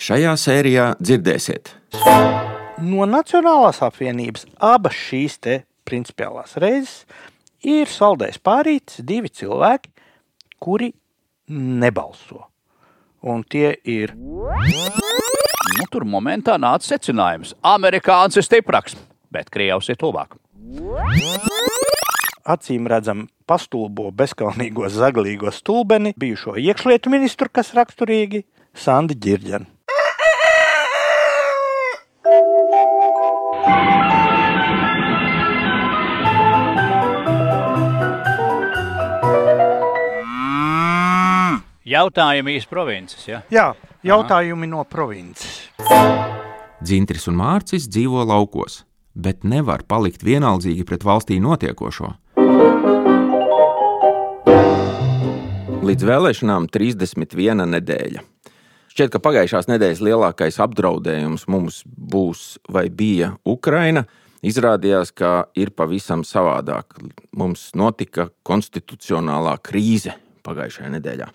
Šajā sērijā dzirdēsiet. No Nacionālās apvienības abas šīs principiālās reizes ir saldējis pārītis divi cilvēki, kuri nebalso. Un tie ir. Nu, tur momentā nāca secinājums, ka amerikānis ir stiprāks, bet krievs ir tuvāk. Acīm redzam, pastulbo bezkalnīgo zaglīgo stulbeni, bijušo iekšlietu ministru, kas raksturīgi Sandi Girģenu. Jautājumi īsi provinces. Ja? Jā, jautājumi Aha. no provinces. Dzintris un Mārcis dzīvo laukos, bet nevar palikt vienaldzīgi pret valstī notiekošo. Līdz vēlēšanām 31 nedēļa. Šķiet, ka pagājušās nedēļas lielākais apdraudējums mums būs vai bija Ukraina. Izrādījās, ka ir pavisam savādāk. Mums notika konstitucionālā krīze pagājušajā nedēļā.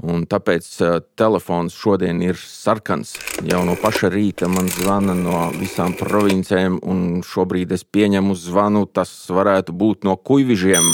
Un tāpēc uh, telefons šodien ir sarkans. Jau no paša rīta man zvana no visām provincēm, un šobrīd es pieņemu zvanu. Tas varētu būt no kuģižiem.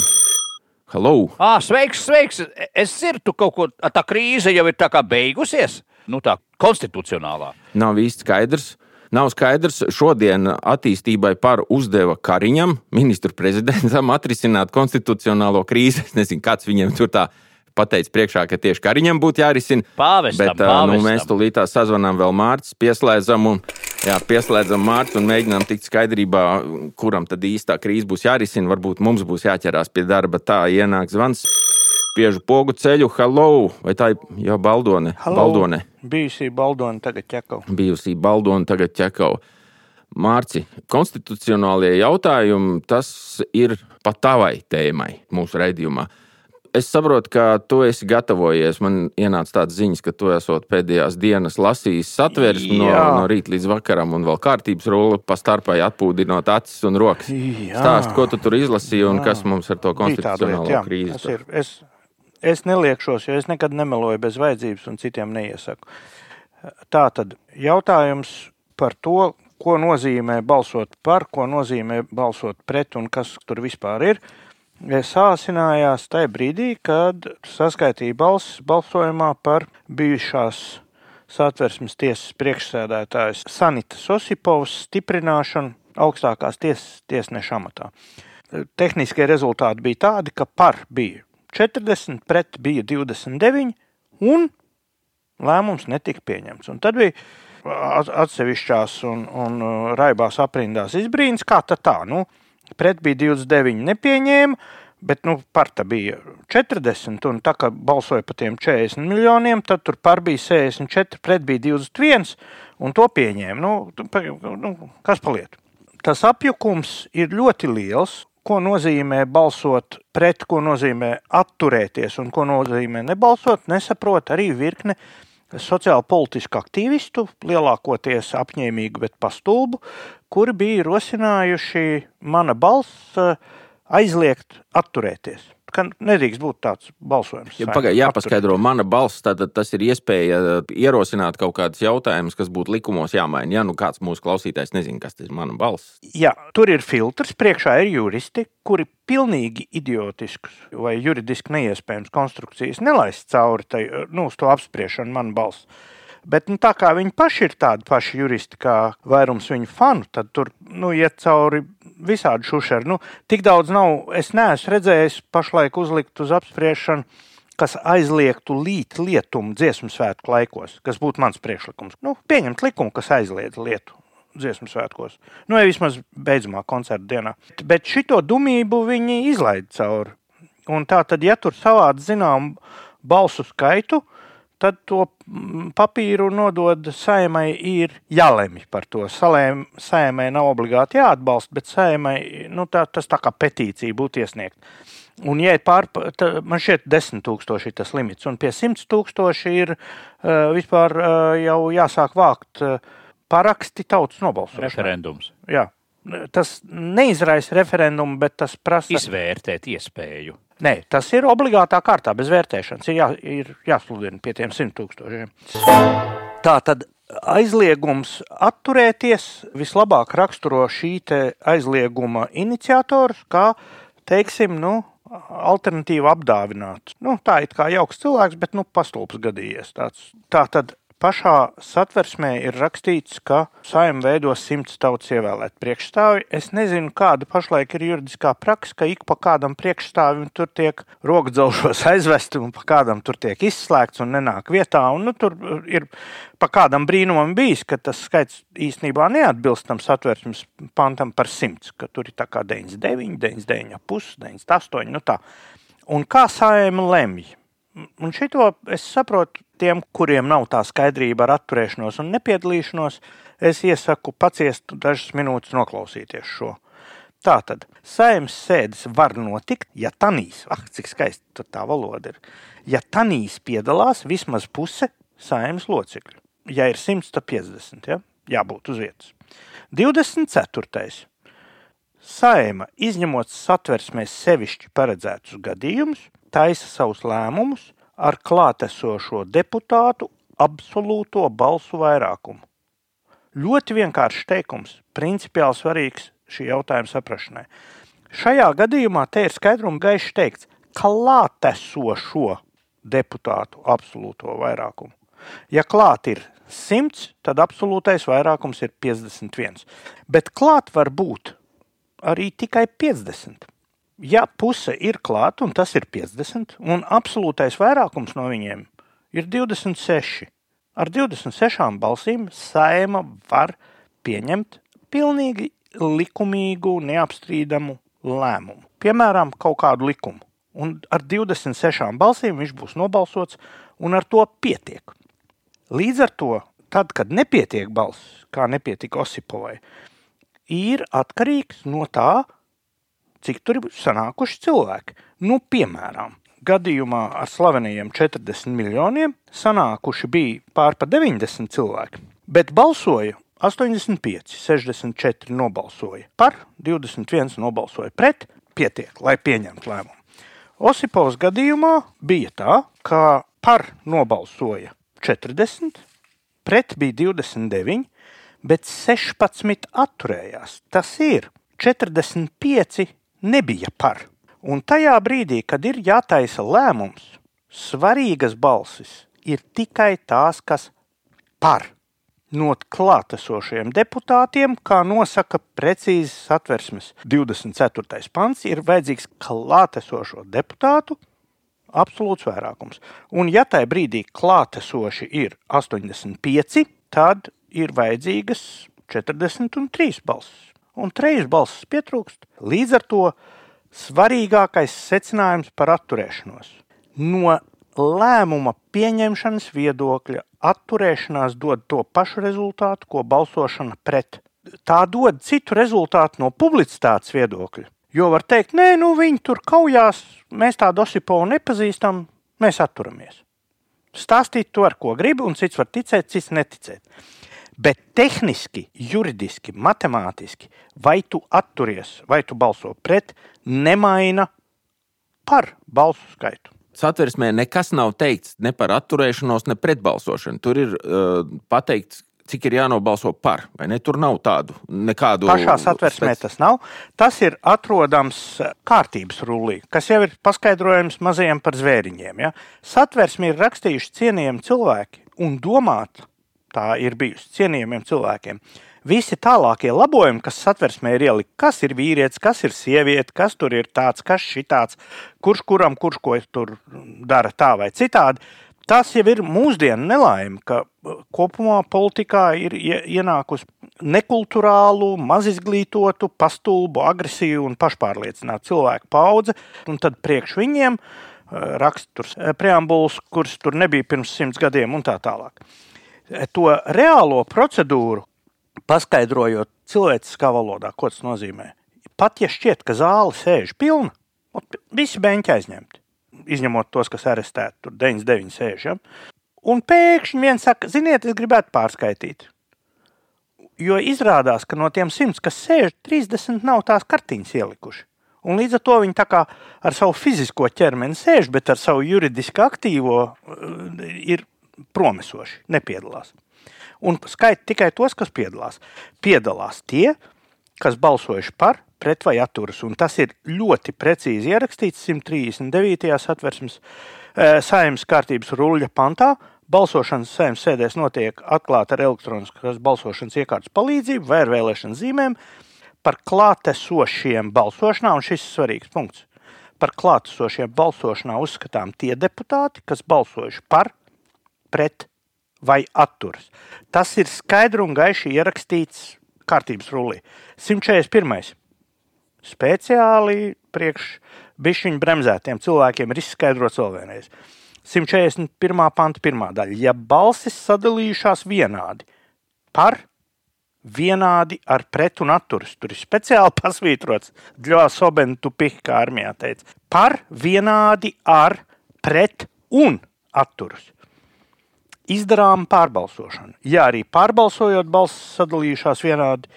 Hello! Ah, sveiks, sveiks! Es dzirdu, ka kaut ko tā krīze jau ir tā kā beigusies. Nu, tā konstitucionālā. Nav īsti skaidrs. Nav skaidrs, šodien attīstībai par uzdeva Kariņam, ministru prezidentam, atrisināt konstitucionālo krīzi. Es nezinu, kāds viņiem tur tā ir pateicis priekšā, ka tieši Kariņam būtu jārisina. Pāvestam, bet pāvestam. Nu, mēs tulīt sazvanām vēl Mārcis, pieslēdzam, un, jā, pieslēdzam Mārcis un mēģinām tikt skaidrībā, kuram tad īstā krīze būs jārisina. Varbūt mums būs jāķerās pie darba. Tā ienāk zvans. Spiežu pogu ceļu, hello! Vai tā ir jau Baldone? Hello. Baldone. Bijusī Baldone, tagad ķekau. Bijusī Baldone, tagad ķekau. Mārci, konstitucionālie jautājumi, tas ir pat tavai tēmai mūsu raidījumā. Es saprotu, ka tu esi gatavojies. Man ienāca tāds ziņas, ka tu esot pēdējās dienas lasījis satversmi no, no rīta līdz vakaram, un vēl kārtības rulli pa starpai atpūdinot acis un rokas. Stāst, ko tu tur izlasīji un jā. kas mums ar to konstitucionālo lieta, krīzi ir. Es, es neliekšos, jo es nekad nemeloju bez vajadzības un citiem neiesaku. Tā tad jautājums par to, ko nozīmē balsot par, ko nozīmē balsot pret un kas tur vispār ir sāsinājās tajā brīdī, kad saskaitīja balss balsojumā par bijušās satversmes tiesas priekšsēdētājas Sanitas Osipovas stiprināšanu augstākās tiesas tiesneša amatā. Tehniskie rezultāti bija tādi, ka par bija 40, pret bija 29, un lēmums netika pieņemts. Un tad bija atsevišķās un, un raibās aprindās izbrīns, kā tā tā. Nu, Pret bija 29, nepieņēma, bet nu, parta bija 40. Un tā kā balsoja par tiem 40 miljoniem, tad tur par bija 64, pret bija 21, un to pieņēma. Nu, nu, kas paliek? Tas apjukums ir ļoti liels. Ko nozīmē balsot pret, ko nozīmē atturēties un ko nozīmē nebalsot, nesaprot arī virkne sociāli politisku aktīvistu, lielākoties apņēmīgu, bet pastulbu, kuri bija rosinājuši mana balss eh, aizliegt atturēties. Nedrīkst būt tāds balsojums. Ja, pagai, jāpaskaidro, mana balss, tad tas ir iespēja eh, ierosināt kaut kādus jautājumus, kas būtu likumos jāmaina. Ja nu kāds mūsu klausītājs nezina, kas tas ir mana balss. Jā, tur ir filtrs, priekšā ir juristi, kuri pilnīgi idiotiskus vai juridiski neiespējams konstrukcijas nelaist cauri tai, nu, uz to apspriešanu, mana balss. Bet nu, tā kā viņi paši ir tādi paši juristi kā vairums viņu fanu, tad tur nu, iet cauri visādi šušeri. Nu, tik daudz nav, es neesmu redzējis pašlaik uzlikt uz apspriešanu kas aizliegtu līt lietumu dziesmu svētku laikos, kas būtu mans priekšlikums. Nu, pieņemt likumu, kas aizliedz lietu dziesmu svētkos. Nu, vai vismaz beidzamā koncerta dienā. Bet šito dumību viņi izlaid cauri. Un tā tad, ja tur savādi zinām balsu skaitu, tad to mm, papīru nodod saimai, ir jālemj par to. Salēm, saimai nav obligāti jāatbalsta, bet saimai nu, tā, tas tā kā petīcija būtu iesniegta. Un, ja pār, tā, man šķiet, 10 tūkstoši ir tas limits, un pie 100 tūkstoši ir uh, vispār uh, jau jāsāk vākt uh, paraksti tautas nobalsošanai. Referendums. Jā. Tas neizraisa referendumu, bet tas prasa izvērtēt iespēju. Nē, tas ir obligātā kārtā, bez vērtēšanas. Ir, jā, ir jāsludina pie tiem simt tūkstošiem. Tā tad aizliegums atturēties vislabāk raksturo šī aizlieguma iniciators, kā teiksim, nu, alternatīva apdāvināt. Nu, tā ir kā jauks cilvēks, bet nu, pastulps gadījies. Tāds. Tā tad pašā satversmē ir rakstīts, ka saimē veido simts tautas ievēlēt priekšstāvi. Es nezinu, kāda pašlaik ir juridiskā praksa, ka ik pa kādam priekšstāvim tur tiek rokdzelžos aizvesti un pa kādam tur tiek izslēgts un nenāk vietā. Un, nu, tur ir pa kādam brīnumam bijis, ka tas skaits īstenībā neatbilst tam satversmes pantam par simts, ka tur ir tā kā 99, 99, 98. Nu tā. Un kā saima lemj? Un šito es saprotu tiem, kuriem nav tā skaidrība ar atturēšanos un nepiedalīšanos, es iesaku paciest dažas minūtes noklausīties šo. Tātad saimnes sēdes var notikt, ja tanīs, ah, cik skaisti tā valoda ir, ja tanīs piedalās vismaz puse saimnes locekļu. Ja ir 100, tad 50, ja? jābūt uz vietas. 24. Saima, izņemot satversmēs sevišķi paredzētus gadījumus, taisa savus lēmumus ar klātesošo deputātu absolūto balsu vairākumu. Ļoti vienkāršs teikums, principiāli svarīgs šī jautājuma saprašanai. Šajā gadījumā te ir skaidrums gaišs teikts, klātesošo deputātu absolūto vairākumu. Ja klāt ir 100, tad absolūtais vairākums ir 51. Bet klāt var būt arī tikai 50 ja puse ir klāta, un tas ir 50, un absolūtais vairākums no viņiem ir 26, ar 26 balsīm saima var pieņemt pilnīgi likumīgu, neapstrīdamu lēmumu. Piemēram, kaut kādu likumu. Un ar 26 balsīm viņš būs nobalsots, un ar to pietiek. Līdz ar to, tad, kad nepietiek balss, kā nepietika Osipovai, ir atkarīgs no tā, cik tur ir sanākuši cilvēki. Nu, piemēram, gadījumā ar slavenajiem 40 miljoniem sanākuši bija pār pa 90 cilvēki, bet balsoja 85, 64 nobalsoja par, 21 nobalsoja pret, pietiek, lai pieņemtu lēmumu. Osipovas gadījumā bija tā, ka par nobalsoja 40, pret bija 29, bet 16 atturējās. Tas ir 45 nebija par. Un tajā brīdī, kad ir jātaisa lēmums, svarīgas balsis ir tikai tās, kas par. No klātesošiem deputātiem, kā nosaka precīzi satversmes 24. pants, ir vajadzīgs klātesošo deputātu absolūts vairākums. Un, ja tajā brīdī klātesoši ir 85, tad ir vajadzīgas 43 balsis un trejas balss pietrūkst. Līdz ar to svarīgākais secinājums par atturēšanos. No lēmuma pieņemšanas viedokļa atturēšanās dod to pašu rezultātu, ko balsošana pret. Tā dod citu rezultātu no publicitātes viedokļa. Jo var teikt, nē, nu viņi tur kaujās, mēs tādu osipovu nepazīstam, mēs atturamies. Stāstīt to, ar ko gribi, un cits var ticēt, cits neticēt. Bet tehniski, juridiski, matemātiski, vai tu atturies, vai tu balso pret, nemaina par balsu skaitu. Satversmē nekas nav teikts ne par atturēšanos, ne pret balsošanu. Tur ir uh, pateikts, cik ir jānobalso par, vai ne? Tur nav tādu nekādu. Pašā satversmē spēc... tas nav. Tas ir atrodams kārtības rullī, kas jau ir paskaidrojams mazajiem par zvēriņiem. Ja? Satversmē ir rakstījuši cienījami cilvēki un domāt tā ir bijusi cienījamiem cilvēkiem. Visi tālākie labojumi, kas satversmē ir ielikt, kas ir vīrietis, kas ir sieviete, kas tur ir tāds, kas šitāds, kurš kuram, kurš ko tur dara tā vai citādi. Tas jau ir mūsdienu nelaime, ka uh, kopumā politikā ir ienākusi nekulturālu, mazizglītotu, pastulbu, agresīvu un pašpārliecinātu cilvēku paudze, un tad priekš viņiem uh, raksturs preambulas, kuras tur nebija pirms simts gadiem un tā tālāk to reālo procedūru, paskaidrojot cilvēciskā valodā, ko tas nozīmē. Pat ja šķiet, ka zāle sēž pilna, visi beņķi aizņemti, izņemot tos, kas arestēti, tur 99 sēž. Ja? Un pēkšņi viens saka, ziniet, es gribētu pārskaitīt. Jo izrādās, ka no tiem simts, kas sēž, 30 nav tās kartiņas ielikuši. Un līdz ar to viņi ar savu fizisko ķermeni sēž, bet ar savu juridiski aktīvo ir promesoši nepiedalās. Un skaita tikai tos, kas piedalās. Piedalās tie, kas balsojuši par, pret vai atturas. Un tas ir ļoti precīzi ierakstīts 139. satversmes e, saimnes kārtības ruļļa pantā. Balsošanas saimnes sēdēs notiek atklāta ar elektroniskas balsošanas iekārtas palīdzību vai ar vēlēšanu zīmēm par klātesošiem balsošanā, un šis ir svarīgs punkts. Par klātesošiem balsošanā uzskatām tie deputāti, kas balsojuši par, pret vai atturas. Tas ir skaidri un gaiši ierakstīts kārtības rullī. 141. Speciāli priekš bišķiņu bremzētiem cilvēkiem ir izskaidrots vēl vienreiz. 141. panta pirmā daļa. Ja balsis sadalījušās vienādi par, vienādi ar pret un atturas, tur ir speciāli pasvītrots, Dļos Obentu Pika, kā armijā teica, par, vienādi ar pret un atturas izdarām pārbalsošanu. Ja arī pārbalsojot, balss sadalījušās vienādi,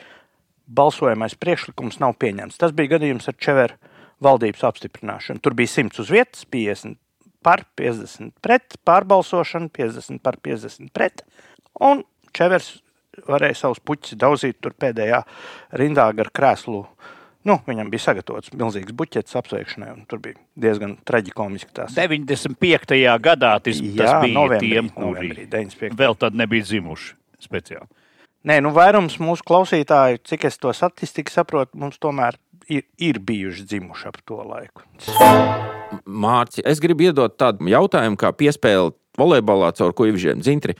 balsojamais priekšlikums nav pieņemts. Tas bija gadījums ar Čeveru valdības apstiprināšanu. Tur bija 100 uz vietas, 50 par, 50 pret, pārbalsošana, 50 par, 50 pret. Un Čevers varēja savus puķus daudzīt tur pēdējā rindā gar krēslu Nu, viņam bija sagatavots milzīgs buķets apsveikšanai, un tur bija diezgan traģiski. Tās. 95. gadā tas, Jā, tas bija novembrī, tiem, kuri novembrī, 95. vēl tad nebija zimuši speciāli. Nē, nu vairums mūsu klausītāju, cik es to statistiku saprotu, mums tomēr ir, ir bijuši dzimuši ap to laiku. Mārci, es gribu iedot tādu jautājumu, kā piespēle volejbolā caur ko Ivžiem Dzintri.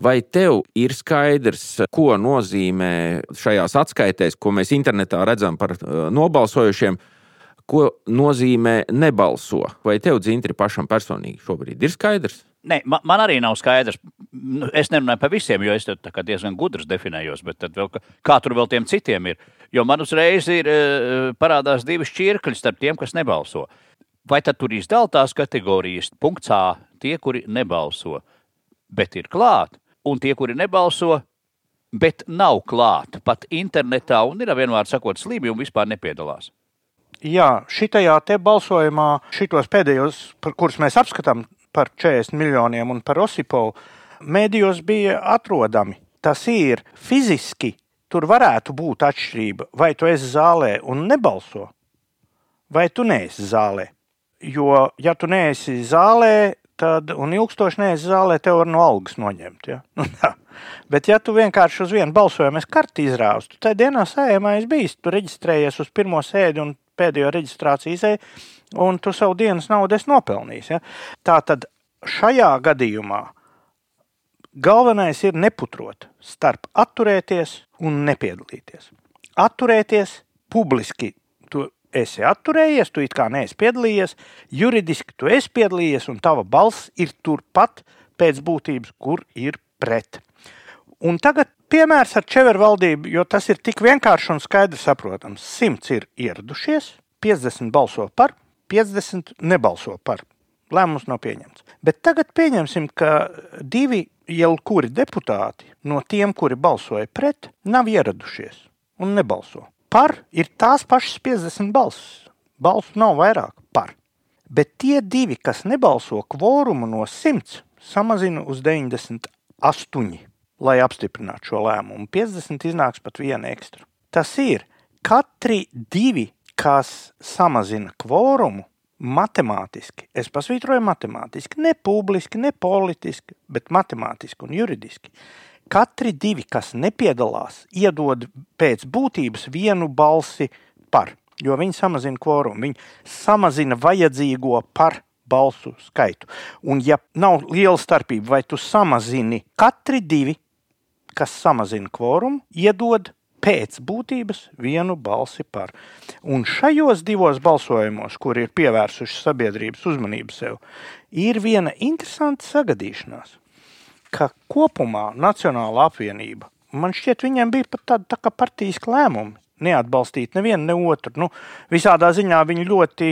Vai tev ir skaidrs, ko nozīmē šajās atskaitēs, ko mēs internetā redzam par uh, nobalsojušiem, ko nozīmē nebalso? Vai tev, Dzintri, pašam personīgi šobrīd ir skaidrs? Nē, man, man arī nav skaidrs. Nu, es nerunāju par visiem, jo es diezgan gudrs definējos, bet vēl, kā tur vēl tiem citiem ir. Jo man uzreiz ir uh, parādās divi šķirkļi starp tiem, kas nebalso. Vai tad tur izdala tās kategorijas? Punkts A - tie, kuri nebalso, bet ir klāti un tie, kuri nebalso, bet nav klāti pat internetā un ir vienmēr sakot slimi un vispār nepiedalās. Jā, šitajā te balsojumā, šitos pēdējos, par kurus mēs apskatām par 40 miljoniem un par Osipovu, mēdījos bija atrodami. Tas ir fiziski, tur varētu būt atšķirība, vai tu esi zālē un nebalso, vai tu neesi zālē. Jo, ja tu neesi zālē, tad, un ilgstoši neesi zālē, tev var no algas noņemt. Ja? Nu, tā. Bet, ja tu vienkārši uz vienu balsojumu karti izrāvis, tad dienā sējumā es biju, tu reģistrējies uz pirmo sēdi un pēdējo reģistrāciju izēju, un tu savu dienas naudu esi nopelnījis. Ja? Tā tad šajā gadījumā galvenais ir neputrot starp atturēties un nepiedalīties. Atturēties publiski esi atturējies, tu it kā neesi piedalījies, juridiski tu esi piedalījies, un tava balss ir turpat pēc būtības, kur ir pret. Un tagad piemērs ar Čeveru valdību, jo tas ir tik vienkārši un skaidri saprotams. Simts ir ieradušies, 50 balso par, 50 nebalso par. Lēmums nav pieņemts. Bet tagad pieņemsim, ka divi jau kuri deputāti no tiem, kuri balsoja pret, nav ieradušies un nebalso. Par ir tās pašas 50 balsis. Balsu nav vairāk par. Bet tie divi, kas nebalso kvorumu no 100, samazina uz 98, lai apstiprinātu šo lēmumu. 50 iznāks pat viena ekstra. Tas ir katri divi, kas samazina kvorumu, matemātiski, es pasvītroju matemātiski, ne publiski, ne politiski, bet matemātiski un juridiski katri divi, kas nepiedalās, iedod pēc būtības vienu balsi par, jo viņi samazina kvorumu, viņi samazina vajadzīgo par balsu skaitu. Un, ja nav liela starpība, vai tu samazini katri divi, kas samazina kvorumu, iedod pēc būtības vienu balsi par. Un šajos divos balsojumos, kur ir pievērsuši sabiedrības uzmanību sev, ir viena interesanta sagadīšanās ka kopumā Nacionāla apvienība, man šķiet, viņiem bija pat tāda tā kā partijas lēmumi neatbalstīt nevienu, ne otru. Nu, visādā ziņā viņi ļoti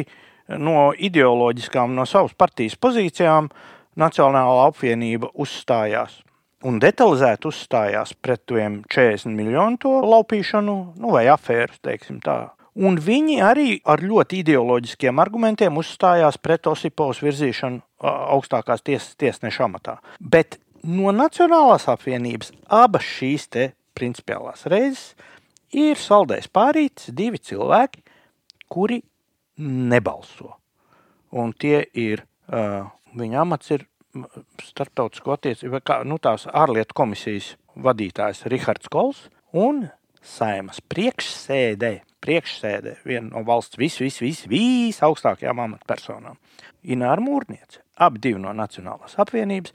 no ideoloģiskām, no savas partijas pozīcijām Nacionālā apvienība uzstājās. Un detalizēti uzstājās pret tiem 40 miljonu to laupīšanu, nu, vai afēru, teiksim tā. Un viņi arī ar ļoti ideoloģiskiem argumentiem uzstājās pret Osipovas virzīšanu augstākās tiesas tiesneša amatā. Bet no Nacionālās apvienības abas šīs principiālās reizes ir saldējis pārītis divi cilvēki, kuri nebalso. Un tie ir, uh, viņa amats ir starptautisko attiecību, kā nu, tās ārlietu komisijas vadītājs Rihards Kols un saimas priekšsēdē, priekšsēdē viena no valsts vis, vis, vis, vis augstākajām amatpersonām. Ināra Mūrniece, abi divi no Nacionālās apvienības,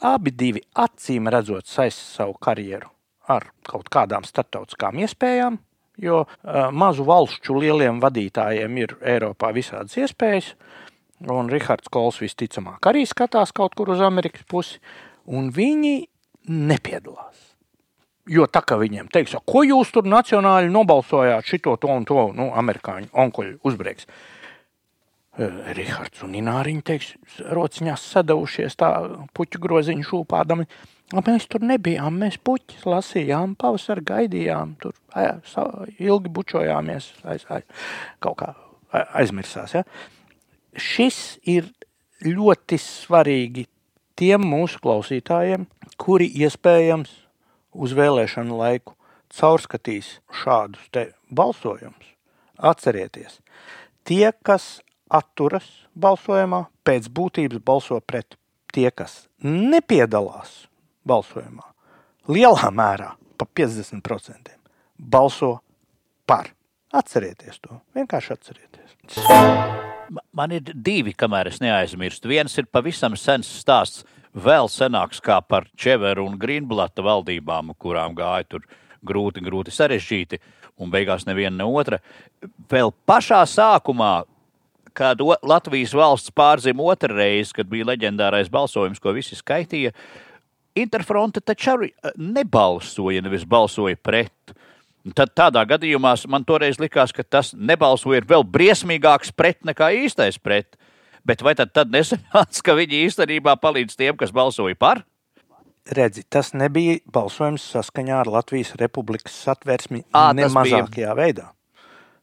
abi divi acīm redzot saist savu karjeru ar kaut kādām starptautiskām iespējām, jo uh, mazu valstu lieliem vadītājiem ir Eiropā visādas iespējas, un Rihards Kols visticamāk arī skatās kaut kur uz Amerikas pusi, un viņi nepiedalās. Jo tā kā viņiem teiks, ko jūs tur nacionāli nobalsojāt, šito to un to, nu, amerikāņu onkuļu uzbreiks. Rihards un Ināriņš teiks, rociņās sadavušies tā puķu groziņu šūpādami. Mēs tur nebijām, mēs puķis lasījām, pavasar gaidījām, tur jā, ilgi bučojāmies, aiz, aiz, kaut kā aizmirsās. Ja? Šis ir ļoti svarīgi tiem mūsu klausītājiem, kuri iespējams uz vēlēšanu laiku caurskatīs šādus balsojumus, atcerieties, tie, kas atturas balsojumā, pēc būtības balso pret. Tie, kas nepiedalās balsojumā, lielā mērā, pa 50%, balso par. Atcerieties to, vienkārši atcerieties. Man ir divi, kamēr es neaizmirstu. Viens ir pavisam sens stāsts vēl senāks kā par Čeveru un Grīnblata valdībām, kurām gāja tur grūti, grūti sarežģīti, un beigās neviena ne otra. Vēl pašā sākumā, kad Latvijas valsts pārzima otru reizi, kad bija leģendārais balsojums, ko visi skaitīja, Interfronte taču arī eh, nebalsoja, nevis balsoja pret. Tad tādā gadījumā man toreiz likās, ka tas nebalsoja ir vēl briesmīgāks pret nekā īstais pret. Bet vai tad, tad nesanāca, ka viņi īstenībā palīdz tiem, kas balsoja par? Redzi, tas nebija balsojums saskaņā ar Latvijas Republikas satversmi Ā, ne mazākajā bija. veidā.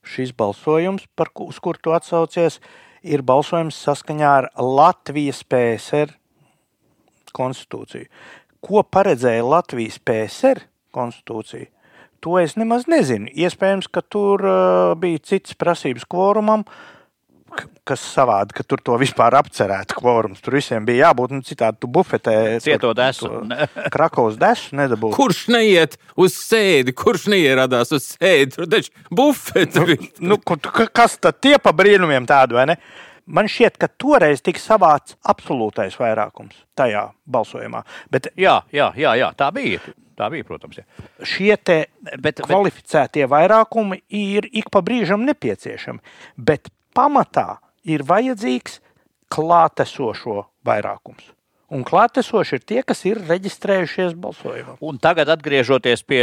Šis balsojums, par uz kur tu atsaucies, ir balsojums saskaņā ar Latvijas PSR konstitūciju. Ko paredzēja Latvijas PSR konstitūcija? To es nemaz nezinu. Iespējams, ka tur uh, bija cits prasības kvorumam, uh, kas savādi, ka tur to vispār apcerētu kvorums. Tur visiem bija jābūt, nu, citādi tu bufetē. Cieto desu. Krakovas desu nedabūtu. Kurš neiet uz sēdi, kurš neieradās uz sēdi? Tur taču bufete. Nu, nu, kas tad tie pa brīnumiem tādu, vai ne? Man šķiet, ka toreiz tika savāds absolūtais vairākums tajā balsojumā. Bet, jā, jā, jā, jā, tā bija. Tā bija, protams. Jā. Šie bet, kvalificētie bet... vairākumi ir ik pa brīžam nepieciešami. Bet pamatā ir vajadzīgs klātesošo vairākums. Un klātesoši ir tie, kas ir reģistrējušies balsojumā. Un tagad, atgriežoties pie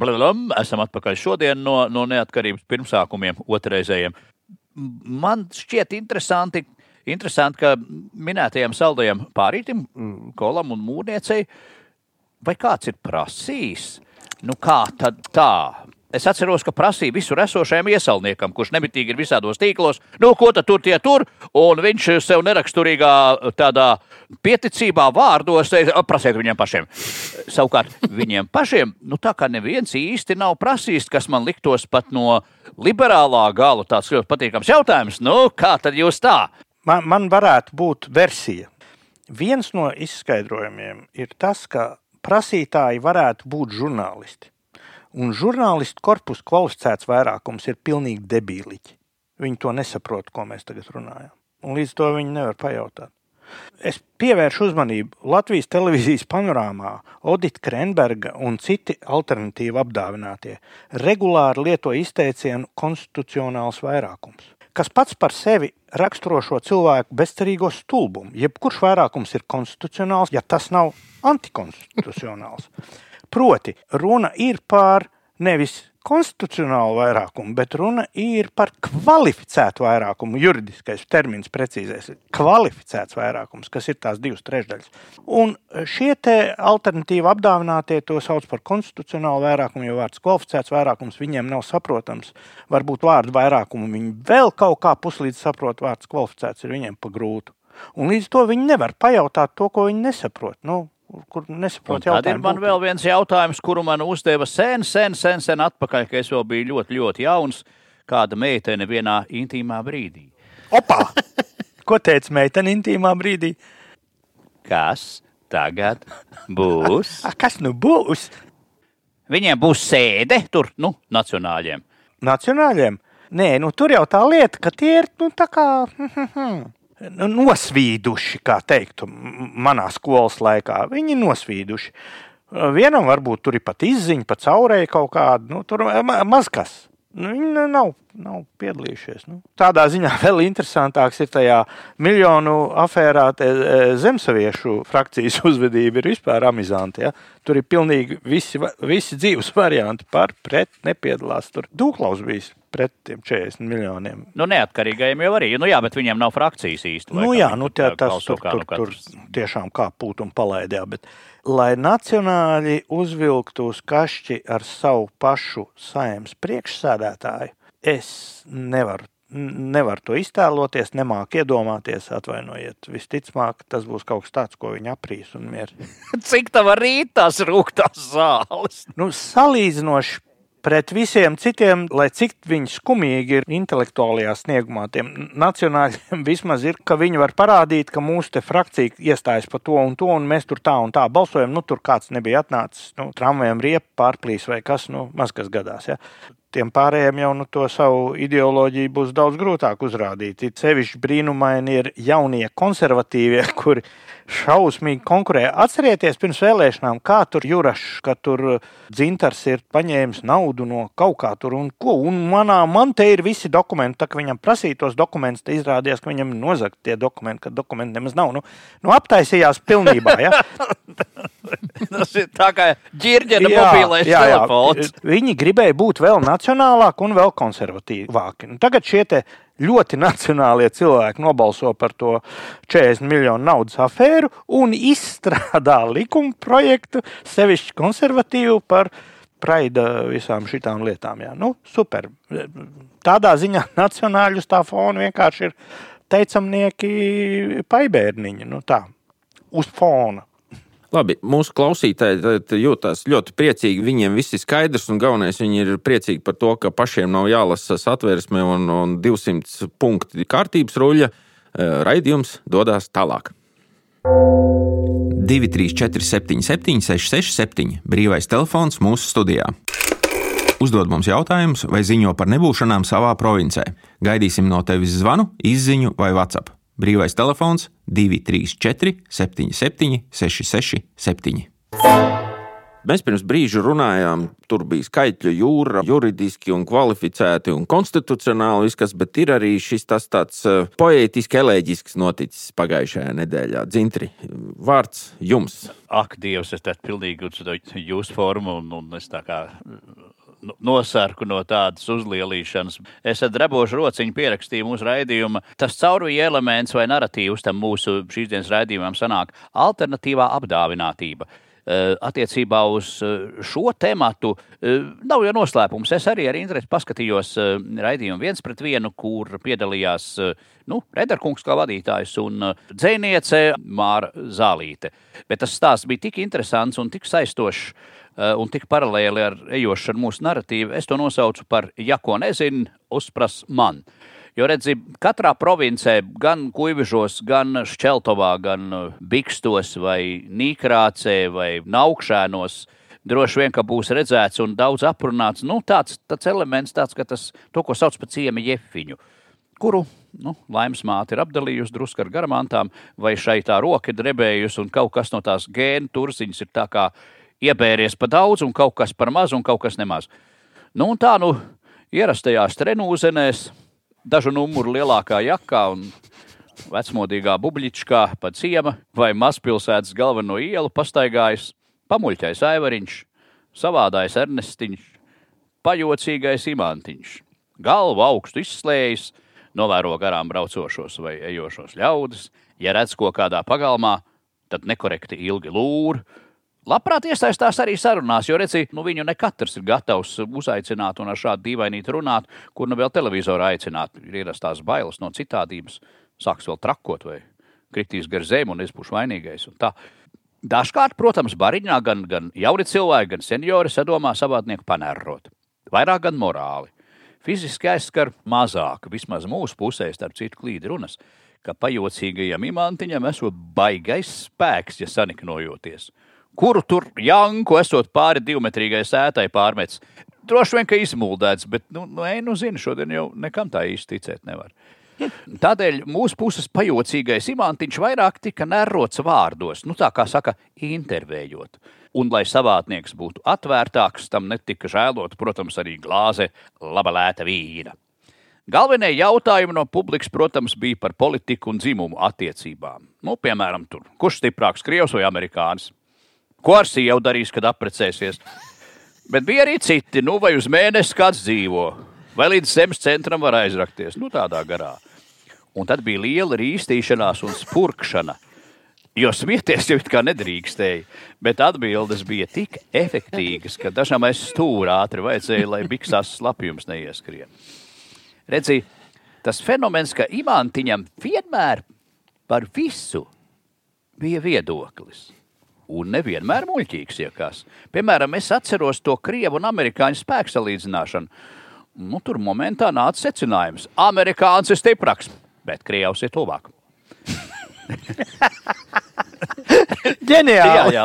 blablam, esam atpakaļ šodien no, no neatkarības pirmsākumiem, otrreizējiem. Man šķiet interesanti, interesanti ka minētajam saldajam pārītim, kolam un mūrniecei, vai kāds ir prasījis, nu kā tad tā, Es atceros, ka prasīja visur esošajam iesaulniekam, kurš nemitīgi ir visādos tīklos, nu, ko tad tur tie tur, un viņš sev neraksturīgā tādā pieticībā vārdos prasīt viņiem pašiem. Savukārt viņiem pašiem, nu, tā kā neviens īsti nav prasījis, kas man liktos pat no liberālā gala tāds ļoti patīkams jautājums, nu, kā tad jūs tā? Man, man varētu būt versija. Viens no izskaidrojumiem ir tas, ka prasītāji varētu būt žurnālisti. Un žurnālistu korpusu kvalificēts vairākums ir pilnīgi debīliķi. Viņi to nesaprot, ko mēs tagad runājam. Un līdz to viņi nevar pajautāt. Es pievēršu uzmanību Latvijas televīzijas panorāmā. Odita Krenberga un citi alternatīvi apdāvinātie regulāri lieto izteicienu konstitucionāls vairākums, kas pats par sevi raksturo šo cilvēku bezcerīgo stulbumu. Jebkurš vairākums ir konstitucionāls, ja tas nav antikonstitucionāls. Proti, runa ir par nevis konstitucionālu vairākumu, bet runa ir par kvalificētu vairākumu. Juridiskais termins precīzais ir kvalificēts vairākums, kas ir tās divas trešdaļas. Un šie alternatīvi apdāvinātie to sauc par konstitucionālu vairākumu, jo vārds kvalificēts vairākums viņiem nav saprotams. Varbūt vārdu vairākumu viņi vēl kaut kā puslīdz saprot, vārds kvalificēts ir viņiem pa grūtu. Un līdz to viņi nevar pajautāt to, ko viņi nesaprot. Nu, kur nesaprotu. Tad ir man vēl viens jautājums, kuru man uzdeva sen, sen, sen, sen atpakaļ, kad es vēl biju ļoti, ļoti jauns. Kāda meitene vienā intīmā brīdī? Opa! Ko teica meitene intīmā brīdī? Kas tagad būs? Kas nu būs? Viņiem būs sēde tur, nu, nacionāļiem. Nacionāļiem? Nē, nu tur jau tā lieta, ka tie ir, nu, tā kā. Nu, nosvīduši, kā teiktu, manā skolas laikā. Viņi nosvīduši. Vienam varbūt tur ir pat izziņa, pat caurēja kaut kāda, nu, tur maz kas. Nu, viņi nav, nav piedalījušies. Nu. Tādā ziņā vēl interesantāks ir tajā miljonu afērā e, zemsaviešu frakcijas uzvedība ir vispār amizanti. Ja? Tur ir pilnīgi visi, visi dzīves varianti par, pret, nepiedalās. Tur Dūklaus bijis pret tiem 40 miljoniem. Nu, neatkarīgajiem jau arī. Nu, jā, bet viņiem nav frakcijas īsti. Nu, jā, nu, tā, tas tur, tur, nu tur tiešām kā pūt un palaidjā. Bet, lai nacionāļi uzvilktu uz kašķi ar savu pašu saimnes priekšsēdētāju, es nevaru. Nevar to iztēloties, nemāku iedomāties, atvainojiet. Visticamāk, tas būs kaut kas tāds, ko viņi aprīs un mierīgi. Cik tā var rīt tās rūktās zāles? Nu, salīdzinoši pret visiem citiem, lai cik viņi skumīgi ir intelektuālajā sniegumā, tiem nacionāļiem vismaz ir, ka viņi var parādīt, ka mūsu frakcija iestājas par to un to, un mēs tur tā un tā balsojam. Nu, tur kāds nebija atnācis, nu, tramvajam riepa pārplīs vai kas, nu, maz kas gadās. Ja. Tiem pārējiem jau nu, to savu ideoloģiju būs daudz grūtāk uzrādīt. It sevišķi brīnumaini ir jaunie konservatīvie, kuri šausmīgi konkurē. Atcerieties, pirms vēlēšanām, kā tur Jurašs, ka tur uh, dzintars ir paņēmis naudu no kaut kā tur un ko. Un manā, man te ir visi dokumenti, tā kā viņam prasīja tos dokumentus, tad izrādījās, ka viņam ir nozagti tie dokumenti, ka dokumenti nemaz nav. Nu, nu aptaisījās pilnībā. Ja? Tas ir tā kā ģirģena mobilais jā, jā. telefons. Viņi gribēja būt vēl nacionālāki un vēl konservatīvāki. Nu, tagad šie ļoti nacionālie cilvēki nobalso par to 40 miljonu naudas afēru un izstrādā likuma projektu, sevišķi konservatīvu par praida visām šīm lietām. Jā. Nu, super. Tādā ziņā nacionāļus tā fona vienkārši ir teicamnieki paibērniņi. Nu, tā, uz fona. Labi, mūsu klausītāji jūtas ļoti priecīgi. Viņiem viss ir skaidrs, un galvenais viņi ir priecīgi par to, ka pašiem nav jālasa satversme un, un 200 punkti kārtības ruļļa. Eh, raidījums dodas tālāk. 234, 77, 667, brīvais telefons mūsu studijā. Uzdod mums jautājumus vai ziņo par nebūšanām savā provincē. Gaidīsim no tevis zvanu, izziņu vai WhatsApp. Brīvais telefons 234 77 667. Mēs pirms brīža runājām, tur bija skaitļu jūra, juridiski un kvalificēti un konstitucionāli viskas, bet ir arī šis tas tāds eh, poētiski elēģisks noticis pagājušajā nedēļā. Dzintri, vārds jums. Ak, Dievs, es tādu pilnīgi jūsu formu un, un es tā kā nosarku no tādas uzlielīšanas. Es ar drabošu rociņu pierakstīju mūsu raidījuma. Tas caurvija elements vai narratīvs tam mūsu šīs dienas raidījumam sanāk alternatīvā apdāvinātība eh, attiecībā uz eh, šo tematu eh, nav jau noslēpums. Es arī ar interesi paskatījos raidījumu viens pret vienu, kur piedalījās nu, Rederkungs kā vadītājs un dzēniece Māra Zālīte. Bet tas stāsts bija tik interesants un tik saistošs un tik paralēli ar ejošu ar mūsu narratīvu, es to nosaucu par ja ko nezinu, uzpras man. Jo redzi, katrā provincē, gan Kuivižos, gan Šķeltovā, gan eh, Bikstos vai Nīkrācē vai Naukšēnos, droši vien, būs redzēts un daudz aprunāts, nu, tāds, tāds elements, tāds, ka tas, to, ko sauc par ciemi jefiņu, kuru nu, laimes māte ir apdalījusi drusku ar garamantām, vai šai tā roka drebējusi, un kaut kas no tās gēnu turziņas ir tā kā iebēries pa daudz, un kaut kas par maz, un kaut kas nemaz. Nu, tā, nu, ierastajās trenūzenēs, dažu numuru lielākā jakā un vecmodīgā buļbuļsakā pa ciema vai mazpilsētas galveno ielu pastaigājis pamuļķais aivariņš, savādājs Ernestiņš, pajocīgais imantiņš. Galvu augstu izslējis, novēro garām braucošos vai ejošos ļaudis. Ja redz ko kādā pagalmā, tad nekorekti ilgi lūr. Labprāt iesaistās arī sarunās, jo redzi, nu viņu ne katrs ir gatavs uzaicināt un ar šādu dīvainīti runāt, kur nu vēl televizoru aicināt. Ir ierastās bailes no citādības, sāks vēl trakot vai kritīs gar zemi un es būšu vainīgais. Dažkārt, protams, bariņā gan, gan jauni cilvēki, gan seniori sadomā savādnieku panērot. Vairāk gan morāli. Fiziski aizskar mazāk, vismaz mūsu pusē, starp citu, klīdi runas, ka pajocīgajam imantiņam esot baigais spēks, ja saniknojoties. Kuru tur janku esot pāri divmetrīgai sētai pārmets? Droši vien, ka izmuldēts, bet, nu, nu, ej, nu zini, šodien jau nekam tā īsti ticēt nevar. Tādēļ mūsu puses pajocīgais imantiņš vairāk tika nerots vārdos, nu tā kā saka, intervējot. Un, lai savādnieks būtu atvērtāks, tam netika žēlot, protams, arī glāze laba lēta vīna. Galvenie jautājumi no publikas, protams, bija par politiku un dzimumu attiecībām. Nu, piemēram, tur, kurš stiprāks, krievs vai amerikānis? Ko ar sievu darīs, kad apprecēsies? Bet bija arī citi, nu, vai uz mēnesi kāds dzīvo, vai līdz zemes centram var aizrakties. Nu, tādā garā. Un tad bija liela rīstīšanās un spurkšana. Jo smieties jau kā nedrīkstēja, bet atbildes bija tik efektīvas, ka dažam aiz stūra ātri vajadzēja, lai biksās slapjums neieskrien. Redzi, tas fenomens, ka imantiņam vienmēr par visu bija viedoklis. Un nevienmēr muļķīgs iekās. Piemēram, es atceros to krievu un amerikāņu spēku salīdzināšanu. Nu, tur momentā nāca secinājums, ka amerikānis ir stiprāks bet Krievs ir tuvāk. Ģeniāli! jā, jā.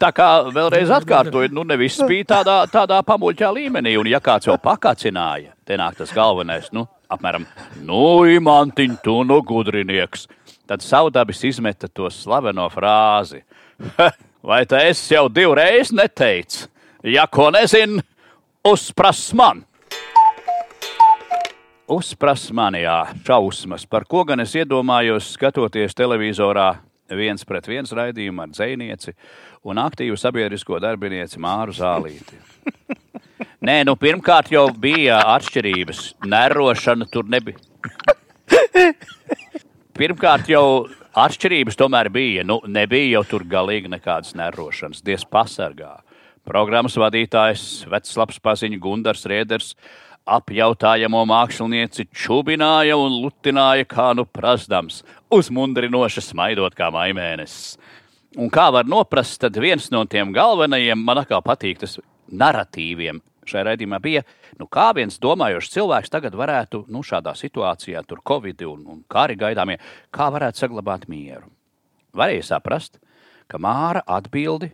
Tā kā vēlreiz atkārtoju, nu nevis bija tādā, tādā pamuļķā līmenī, un ja kāds jau pakacināja, te nāk tas galvenais, nu, apmēram, nu, imantiņ, tu nu gudrinieks, tad saudabis izmeta to slaveno frāzi. Vai tā es jau divreiz neteicu? Ja ko nezinu, uzpras man! Uzpras manijā šausmas, par ko gan es iedomājos, skatoties televizorā viens pret viens raidījumu ar dzēnieci un aktīvu sabiedrisko darbinieci Māru Zālīti. Nē, nu pirmkārt jau bija atšķirības. Nerošana tur nebija. Pirmkārt jau atšķirības tomēr bija. Nu, nebija jau tur galīgi nekādas nerošanas. Dievs pasargā. Programmas vadītājs, vecs labs paziņu Gundars Rēders apjautājamo mākslinieci čubināja un lutināja kā nu prasdams, uzmundrinoši smaidot kā maimēnesis. Un kā var noprast, tad viens no tiem galvenajiem, man atkal patīk tas narratīviem šajā raidījumā bija, nu, kā viens domājošs cilvēks tagad varētu nu, šādā situācijā, tur Covid un, un kari gaidāmie, kā varētu saglabāt mieru. Varēja saprast, ka Māra atbildi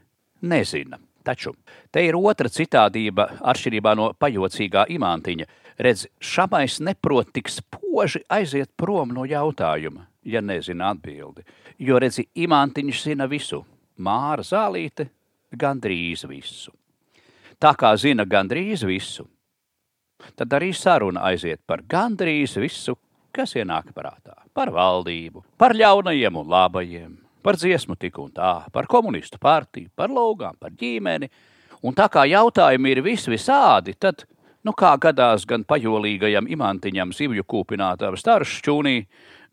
nezina. Taču te ir otra citādība, atšķirībā no pajocīgā imantiņa. Redz, šamais neprot tik spoži aiziet prom no jautājuma, ja nezina atbildi. Jo, redzi, imantiņš zina visu, māra zālīte gandrīz visu. Tā kā zina gandrīz visu, tad arī saruna aiziet par gandrīz visu, kas ienāk prātā. Par valdību, par ļaunajiem un labajiem, par dziesmu tik un tā, par komunistu partiju, par logām, par ģimeni. Un tā kā jautājumi ir vis visādi, tad, nu kā gadās gan pajolīgajam imantiņam zivju kūpinātām staršķūnī,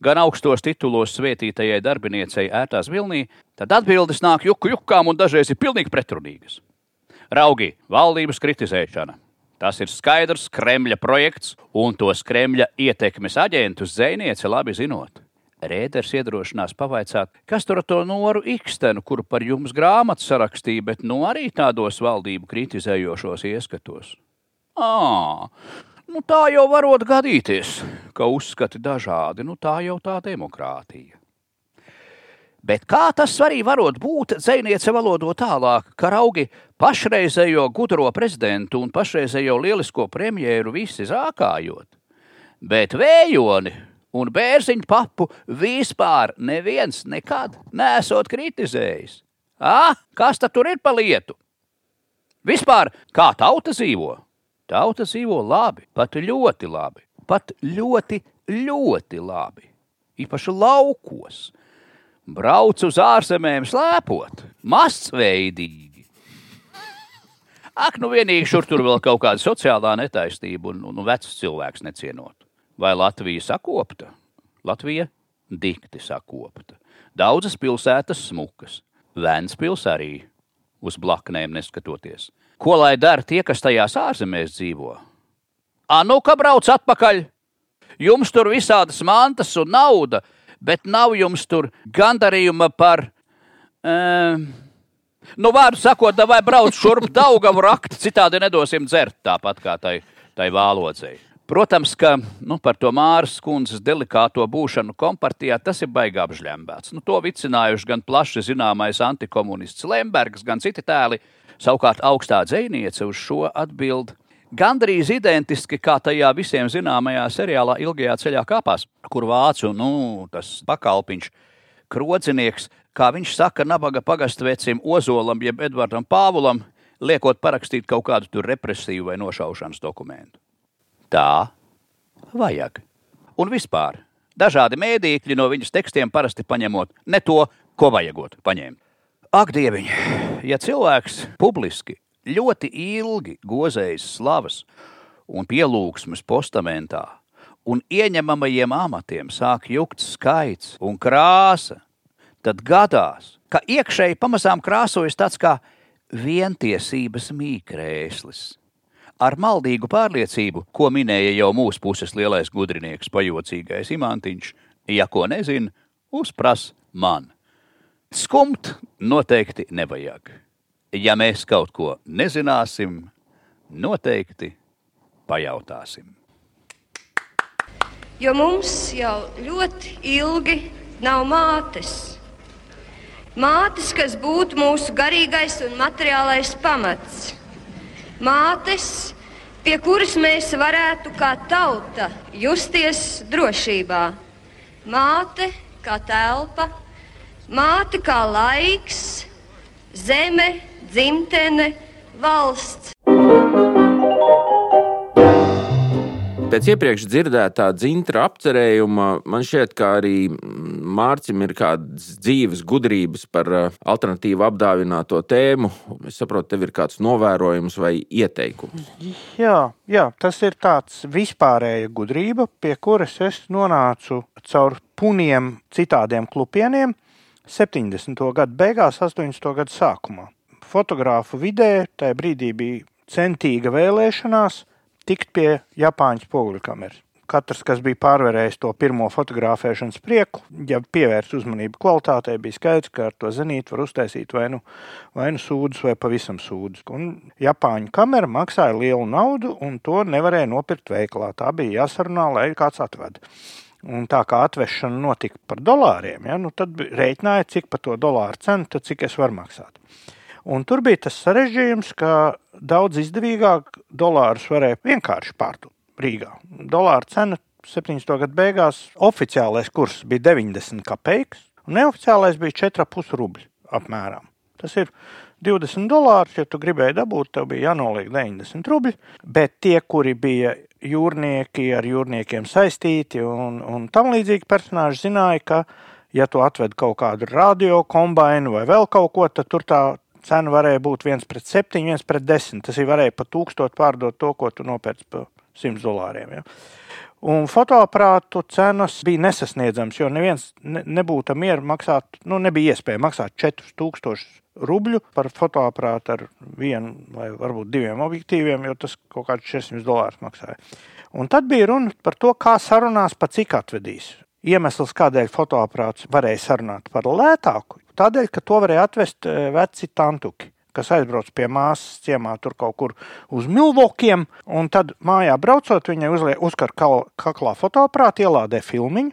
gan augstos titulos svētītajai darbiniecei ērtās vilnī, tad atbildes nāk juku jukām un dažreiz ir pilnīgi pretrunīgas. Raugi, valdības kritizēšana. Tas ir skaidrs Kremļa projekts, un tos Kremļa ietekmes aģentus zvejniece labi zinot. Rēders iedrošinās pavaicāt, kas tur ar to noru ikstenu, kuru par jums grāmatu sarakstīja, bet nu arī tādos valdību kritizējošos ieskatos. Ā, nu tā jau varot gadīties, ka uzskati dažādi, nu tā jau tā demokrātija. Bet kā tas arī varot būt, dzēniece valodo tālāk, ka augi pašreizējo gudro prezidentu un pašreizējo lielisko premjeru visi zākājot, bet vējoni un bērziņu papu vispār neviens nekad nesot kritizējis. Ah, kas tad tur ir pa lietu? Vispār kā tauta dzīvo? Tauta dzīvo labi, pat ļoti labi, pat ļoti, ļoti labi. Īpaši laukos. Brauc uz ārzemēm slēpot, masveidīgi. Ak, nu vienīgi šur tur vēl kaut kāda sociālā netaisnība un, un, un vecs cilvēks necienot. Vai Latvija sakopta? Latvija dikti sakopta. Daudzas pilsētas smukas, Vēnspils arī uz blaknēm neskatoties. Ko lai dara tie, kas tajās ārzemēs dzīvo? Anu, ka brauc atpakaļ! Jums tur visādas mantas un nauda, bet nav jums tur gandarījuma par. Um, nu, vārdu sakot, vai brauc šurp daugavu rakt, citādi nedosim dzert tāpat kā tai, tai vālodzei. Protams, ka nu, par to Māras kundzes delikāto būšanu kompartijā tas ir baigā apžļambēts. Nu, to vicinājuši gan plaši zināmais antikomunists Lembergs, gan citi tēli. Savukārt augstā dzēniece uz šo atbild gandrīz identiski kā tajā visiem zināmajā seriālā Ilgajā ceļā kāpās, kur vācu nu, pakalpiņš, krocinieks, kā viņš saka, nabaga pagastvecim Ozolam jeb Edvardam Pāvulam, liekot parakstīt kaut kādu tur represīvu vai nošaušanas dokumentu. Tā vajag. Un vispār dažādi mēdīkļi no viņas tekstiem parasti paņemot ne to, ko vajagot paņemt. Ak, dieviņ, ja cilvēks publiski ļoti ilgi gozējas slavas un pielūgsmes postamentā, un ieņemamajiem amatiem sāk jukt skaits un krāsa, tad gadās, ka iekšēji pamazām krāsojas tāds kā vientiesības mīkrēslis ar maldīgu pārliecību, ko minēja jau mūsu puses lielais gudrinieks, pajocīgais imantiņš, ja ko nezina, uzpras man. Skumt noteikti nevajag. Ja mēs kaut ko nezināsim, noteikti pajautāsim. Jo mums jau ļoti ilgi nav mātes. Mātes, kas būtu mūsu garīgais un materiālais pamats mātes, pie kuras mēs varētu kā tauta justies drošībā. Māte kā telpa, māte kā laiks, zeme, dzimtene, valsts. Pēc iepriekš dzirdētā dzintra apcerējuma man šķiet, ka arī Mārcim ir kādas dzīves gudrības par uh, alternatīvu apdāvināto tēmu. Es saprotu, tev ir kāds novērojums vai ieteikums. Jā, jā tas ir tāds vispārēja gudrība, pie kuras es nonācu caur puniem citādiem klupieniem 70. gadu beigās, 80. gadu sākumā. Fotogrāfu vidē tajā brīdī bija centīga vēlēšanās tikt pie Japāņu spoguļu kameras. Katrs, kas bija pārvarējis to pirmo fotografēšanas prieku, ja pievērst uzmanību kvalitātei, bija skaidrs, ka ar to zenītu var uztaisīt vai nu, vai nu sūdus, vai pavisam sūdus. Un Japāņu kamera maksāja lielu naudu, un to nevarēja nopirkt veikalā. Tā bija jāsarunā, lai kāds atved. Un tā kā atvešana notika par dolāriem, ja, nu tad rēķināja, cik par to dolāru cenu, tad cik es varu maksāt. Un tur bija tas sarežģījums, ka daudz izdevīgāk dolārus varēja vienkārši pārdot Rīgā. Dolāra cena 70. gada beigās oficiālais kurs bija 90 kopeikas, un neoficiālais bija 4,5 rubļi apmēram. Tas ir 20 dolārus, ja tu gribēji dabūt, tev bija jānoliek 90 rubļi, bet tie, kuri bija jūrnieki, ar jūrniekiem saistīti un, un tam līdzīgi personāži zināja, ka, ja tu atved kaut kādu radio kombainu vai vēl kaut ko, tad tur tā cena varēja būt 1 pret 7, 1 pret 10. Tas ir varēja pat tūkstot pārdot to, ko tu nopērci par 100 dolāriem. Ja. Un fotoaparātu cenas bija nesasniedzamas, jo neviens ne, nebūtu mieru maksāt, nu, nebija iespēja maksāt 4000 rubļu par fotoaparātu ar vienu vai varbūt diviem objektīviem, jo tas kaut kāds 400 dolārus maksāja. Un tad bija runa par to, kā sarunās, pa cik atvedīs. Iemesls, kādēļ fotoaparāts varēja sarunāt par lētāku, Tādēļ, ka to varēja atvest eh, veci tantuki kas aizbrauc pie māsas ciemā, tur kaut kur uz milvokiem. Un tad mājā braucot, viņai uzliek uzkar kaklā fotoaparātu, ielādē filmiņu.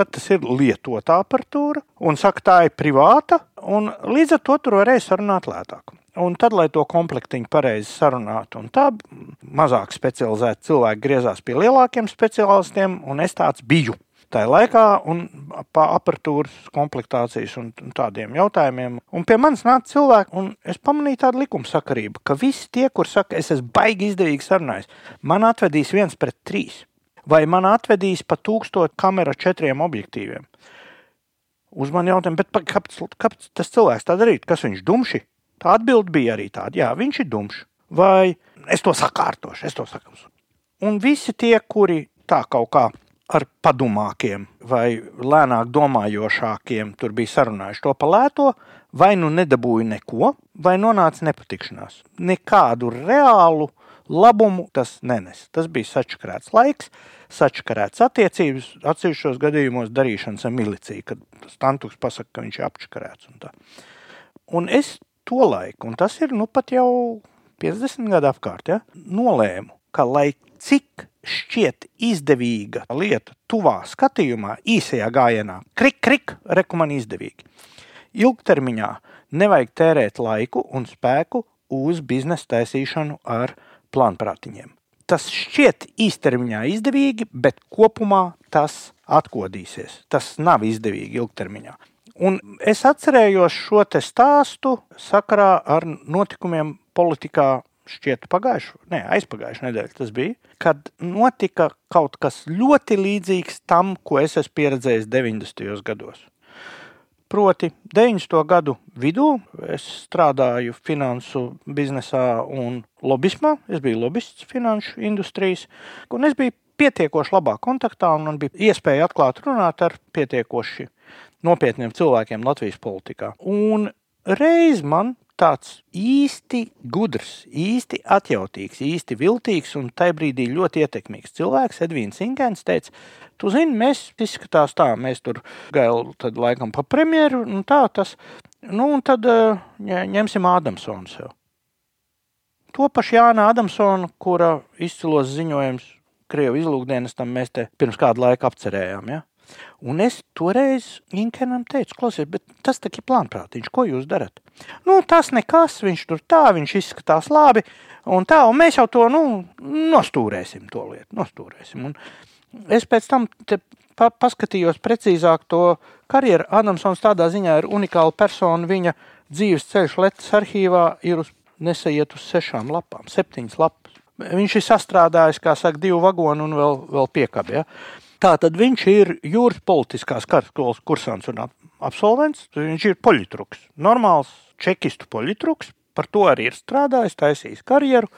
Tad tas ir lietotā aparatūra, un saka, tā ir privāta, un līdz ar to tur varēja sarunāt lētāk. Un tad, lai to komplektiņu pareizi sarunātu, un tā mazāk specializēti cilvēki griezās pie lielākiem speciālistiem, un es tāds biju tajā laikā, un pa aparatūras komplektācijas un tādiem jautājumiem. Un pie manis nāca cilvēki, un es pamanīju tādu likumsakarību, ka visi tie, kur saka, es esmu baigi izdevīgi sarunājis, man atvedīs viens pret trīs, vai man atvedīs pa tūkstot kameru četriem objektīviem. Uz mani jautājumu, kāpēc, kāpēc tas cilvēks tā darītu? Kas viņš dumši? Tā atbilde bija arī tāda, jā, viņš ir dumšs. vai es to sakārtošu, es to sakārtošu. Un visi tie, kuri tā kaut kā ar padomākiem vai lēnāk domājošākiem tur bija sarunājuši to palēto, vai nu nedabūja neko, vai nonāca nepatikšanās. Nekādu reālu labumu tas nenes. Tas bija sačakarēts laiks, sačakarēts attiecības, atsevišķos gadījumos darīšanas ar miliciju, kad Stantuks pasaka, ka viņš ir apčakarēts. Un, tā. un es to laiku, un tas ir nu pat jau 50 gadu apkārt, ja, nolēmu, ka lai cik šķiet izdevīga lieta, tuvā skatījumā, īsajā gājienā, krik, krik, rekomendācija izdevīgi. Ilgtermiņā nevajag tērēt laiku un spēku uz biznesa taisīšanu ar plānprātiņiem. Tas šķiet īstermiņā izdevīgi, bet kopumā tas atkodīsies. Tas nav izdevīgi ilgtermiņā. Un es atcerējos šo stāstu sakarā ar notikumiem politikā šķiet pagājušā, ne aizpagājušā nedēļa tas bija, kad notika kaut kas ļoti līdzīgs tam, ko es esmu pieredzējis 90. gados. Proti, 90. gadu vidū es strādāju finansu biznesā un lobbyismā. Es biju lobbyists finanšu industrijas, un es biju pietiekoši labā kontaktā, un man bija iespēja atklāt runāt ar pietiekoši nopietniem cilvēkiem Latvijas politikā. Un reiz man tāds īsti gudrs, īsti atjautīgs, īsti viltīgs un tajā brīdī ļoti ietekmīgs cilvēks, Edvīns Inkens, teica, tu zini, mēs izskatās tā, mēs tur gailu tad laikam pa premjeru, un tā tas, nu un tad ņemsim Ādamsonu sev. To pašu Jāna Adamsonu, kura izcilos ziņojums Krievu izlūkdienestam mēs te pirms kādu laiku apcerējām, ja? Un es toreiz Inkenam teicu, klausies, bet tas tā ir plānprātīgs, ko jūs darat? Nu, tas nekas, viņš tur tā, viņš izskatās labi, un tā, un mēs jau to, nu, nostūrēsim to lietu, nostūrēsim. Un es pēc tam te pa, paskatījos precīzāk to karjeru. Adamsons tādā ziņā ir unikāla persona, viņa dzīves ceļš Latvijas arhīvā ir uz nesaiet uz sešām lapām, septiņas lapas. Viņš ir sastrādājis, kā saka, divu vagonu un vēl, vēl piekabi. Ja? Tātad viņš ir jūras politiskās karaskolas kursants un absolvents. Viņš ir poļitruks, normāls čekistu poļitruks. Par to arī ir strādājis, taisījis karjeru.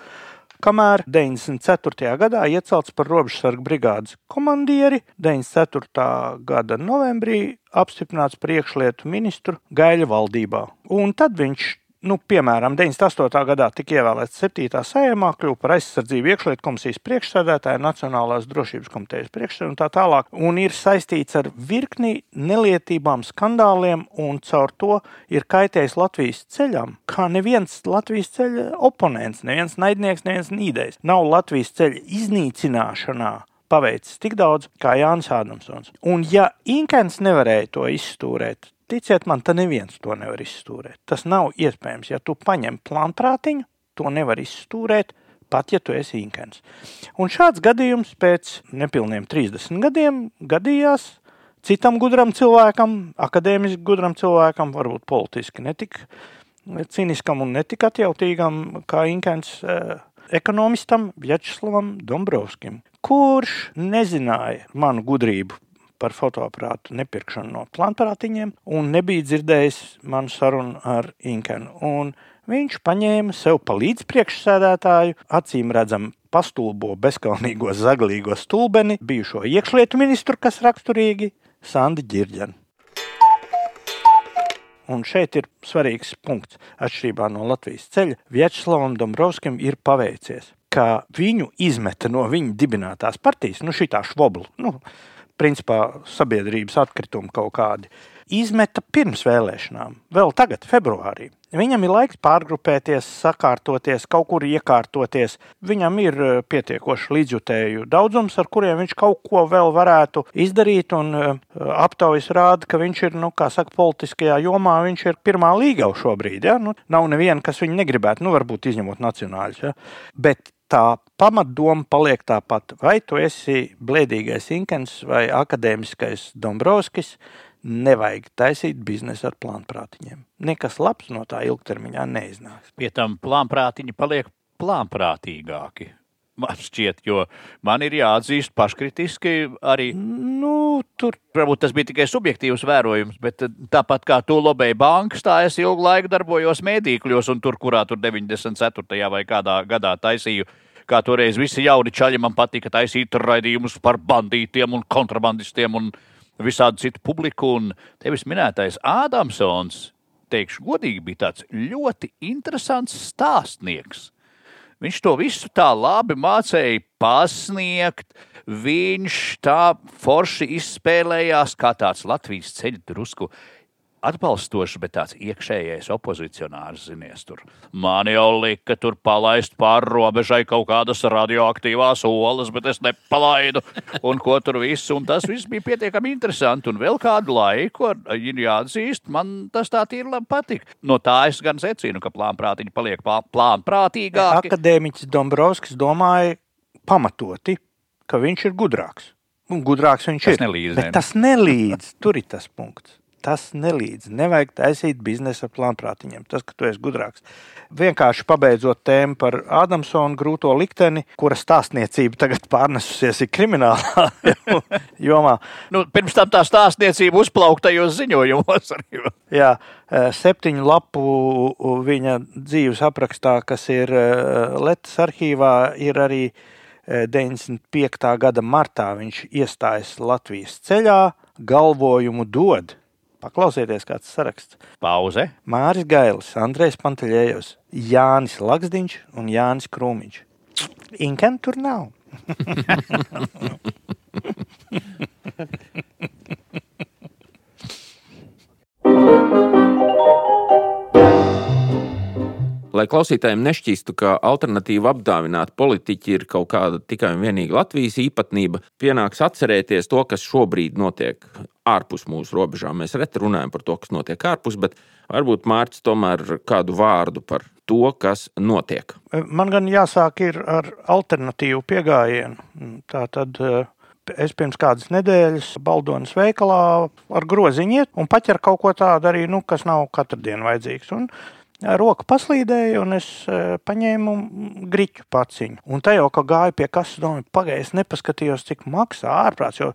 Kamēr 94. gadā iecelts par robežsargu brigādes komandieri, 94. gada novembrī apstiprināts par iekšlietu ministru Gaļa valdībā. Un tad viņš nu, piemēram, 98. gadā tika ievēlēts 7. sējumā, kļuva par aizsardzību iekšlietu komisijas priekšsēdētāju, Nacionālās drošības komitejas priekšsēdētāju un tā tālāk, un ir saistīts ar virkni nelietībām, skandāliem, un caur to ir kaitējis Latvijas ceļam, kā neviens Latvijas ceļa oponents, neviens naidnieks, neviens nīdējs. Nav Latvijas ceļa iznīcināšanā paveicis tik daudz kā Jānis Ādamsons. Un ja Inkens nevarēja to izstūrēt, Ticiet man, tā neviens to nevar izstūrēt. Tas nav iespējams. Ja tu paņem plānprātiņu, to nevar izstūrēt, pat ja tu esi inkens. Un šāds gadījums pēc nepilniem 30 gadiem gadījās citam gudram cilvēkam, akadēmiski gudram cilvēkam, varbūt politiski netik cīniskam un netik atjautīgam kā inkens eh, ekonomistam Vjačeslavam Dombrovskim, kurš nezināja manu gudrību par fotoaparātu nepirkšanu no plānprātiņiem un nebija dzirdējis manu sarunu ar Inkenu. Un viņš paņēma sev pa līdzpriekšsēdētāju, acīm redzam, pastulbo bezkalnīgo zaglīgo stulbeni, bijušo iekšlietu ministru, kas raksturīgi Sandi Girģenu. Un šeit ir svarīgs punkts. Atšķirībā no Latvijas ceļa, Vjačeslavam Dombrovskim ir paveicies, ka viņu izmeta no viņa dibinātās partijas, nu, šī tā švobla. Nu, principā sabiedrības atkritumi kaut kādi, izmeta pirms vēlēšanām, vēl tagad, februārī. Viņam ir laiks pārgrupēties, sakārtoties, kaut kur iekārtoties. Viņam ir eh, pietiekoši līdzjutēju daudzums, ar kuriem viņš kaut ko vēl varētu izdarīt. Eh, aptaujas rāda, ka viņš ir, nu, kā saka, politiskajā jomā, viņš ir pirmā līga šobrīd. Ja? Nu, nav neviena, kas viņu negribētu, nu, varbūt izņemot nacionāļus. Ja? Bet tā pamatdoma paliek tā pati. Vai tu esi blēdīgais Inkens vai akadēmiskais Dombrovskis, nevajag taisīt biznesu ar plānprātiņiem. Nekas labs no tā ilgtermiņā neiznāks. Pie tam plānprātiņi paliek plānprātīgāki. Man šķiet, jo man ir jāatzīst paškritiski arī. Nu, tur Varbūt tas bija tikai subjektīvs vērojums, bet eh, tāpat kā to lobēja bankas, tā es ilgu laiku darbojos mēdīkļos, un tur, kurā tur 94. vai kādā gadā taisīju, kā toreiz visi jauni čaļi man patika taisīt raidījumus par bandītiem un kontrabandistiem un visādi citu publiku. Un tevis minētais Ādamsons, teikšu godīgi, bija tāds ļoti interesants stāstnieks. Viņš to visu tā labi mācīja pasniegt. Viņš tā forši izspēlējās kā tāds Latvijas ceļu drusku atbalstošs, bet tāds iekšējais opozicionārs, zinies, tur. Man jau lika tur palaist pāri robežai kaut kādas radioaktīvās olas, bet es nepalaidu, un ko tur viss, un tas viss bija pietiekami interesanti, un vēl kādu laiku, ir jāatzīst, man tas tā tīri labi patika. No tā es gan secinu, ka plānprātiņi paliek plā- plānprātīgāki. akadēmiķis Dombrovskis domāja pamatoti, ka viņš ir gudrāks. Un gudrāks viņš Tas ir. nelīdz, Bet tas nelīdz. Tur ir tas punkts. Tas nelīdz. Nevajag taisīt biznesu ar plānprātiņiem. Tas, ka tu esi gudrāks. Vienkārši pabeidzot tēmu par Ādamsonu grūto likteni, kura stāstniecība tagad pārnesusies kriminālā jomā. Nu, pirms tam tā stāstniecība uzplauktajos ziņojumos arī. Jā, eh, septiņu lapu viņa dzīves aprakstā, kas ir eh, Latvijas arhīvā, ir arī eh, 95. gada martā. Viņš iestājas Latvijas ceļā, galvojumu dod. Paklausieties, kāds saraksts. Pauze. Māris Gailis, Andrejs Panteļējos, Jānis Laksdiņš un Jānis Krūmiņš. Inkem tur nav. Lai klausītājiem nešķīstu, ka alternatīva apdāvināta politiķi ir kaut kāda tikai un vienīgi Latvijas īpatnība, pienāks atcerēties to, kas šobrīd notiek ārpus mūsu robežām. Mēs reti runājam par to, kas notiek ārpus, bet varbūt Mārcis tomēr kādu vārdu par to, kas notiek. Man gan jāsāk ar alternatīvu pieejamību. Tā tad eh, es pirms kādas nedēļas Baldonas veikalā ar groziņu iet un paķeru kaut ko tādu arī, nu, kas nav katru dienu vajadzīgs. Un Roka paslīdēja, un es eh, paņēmu grīķu paciņu. Un jau kā gāja pie kases, domāju, pagaidi, es nepaskatījos, cik maksā ārprāts. Jo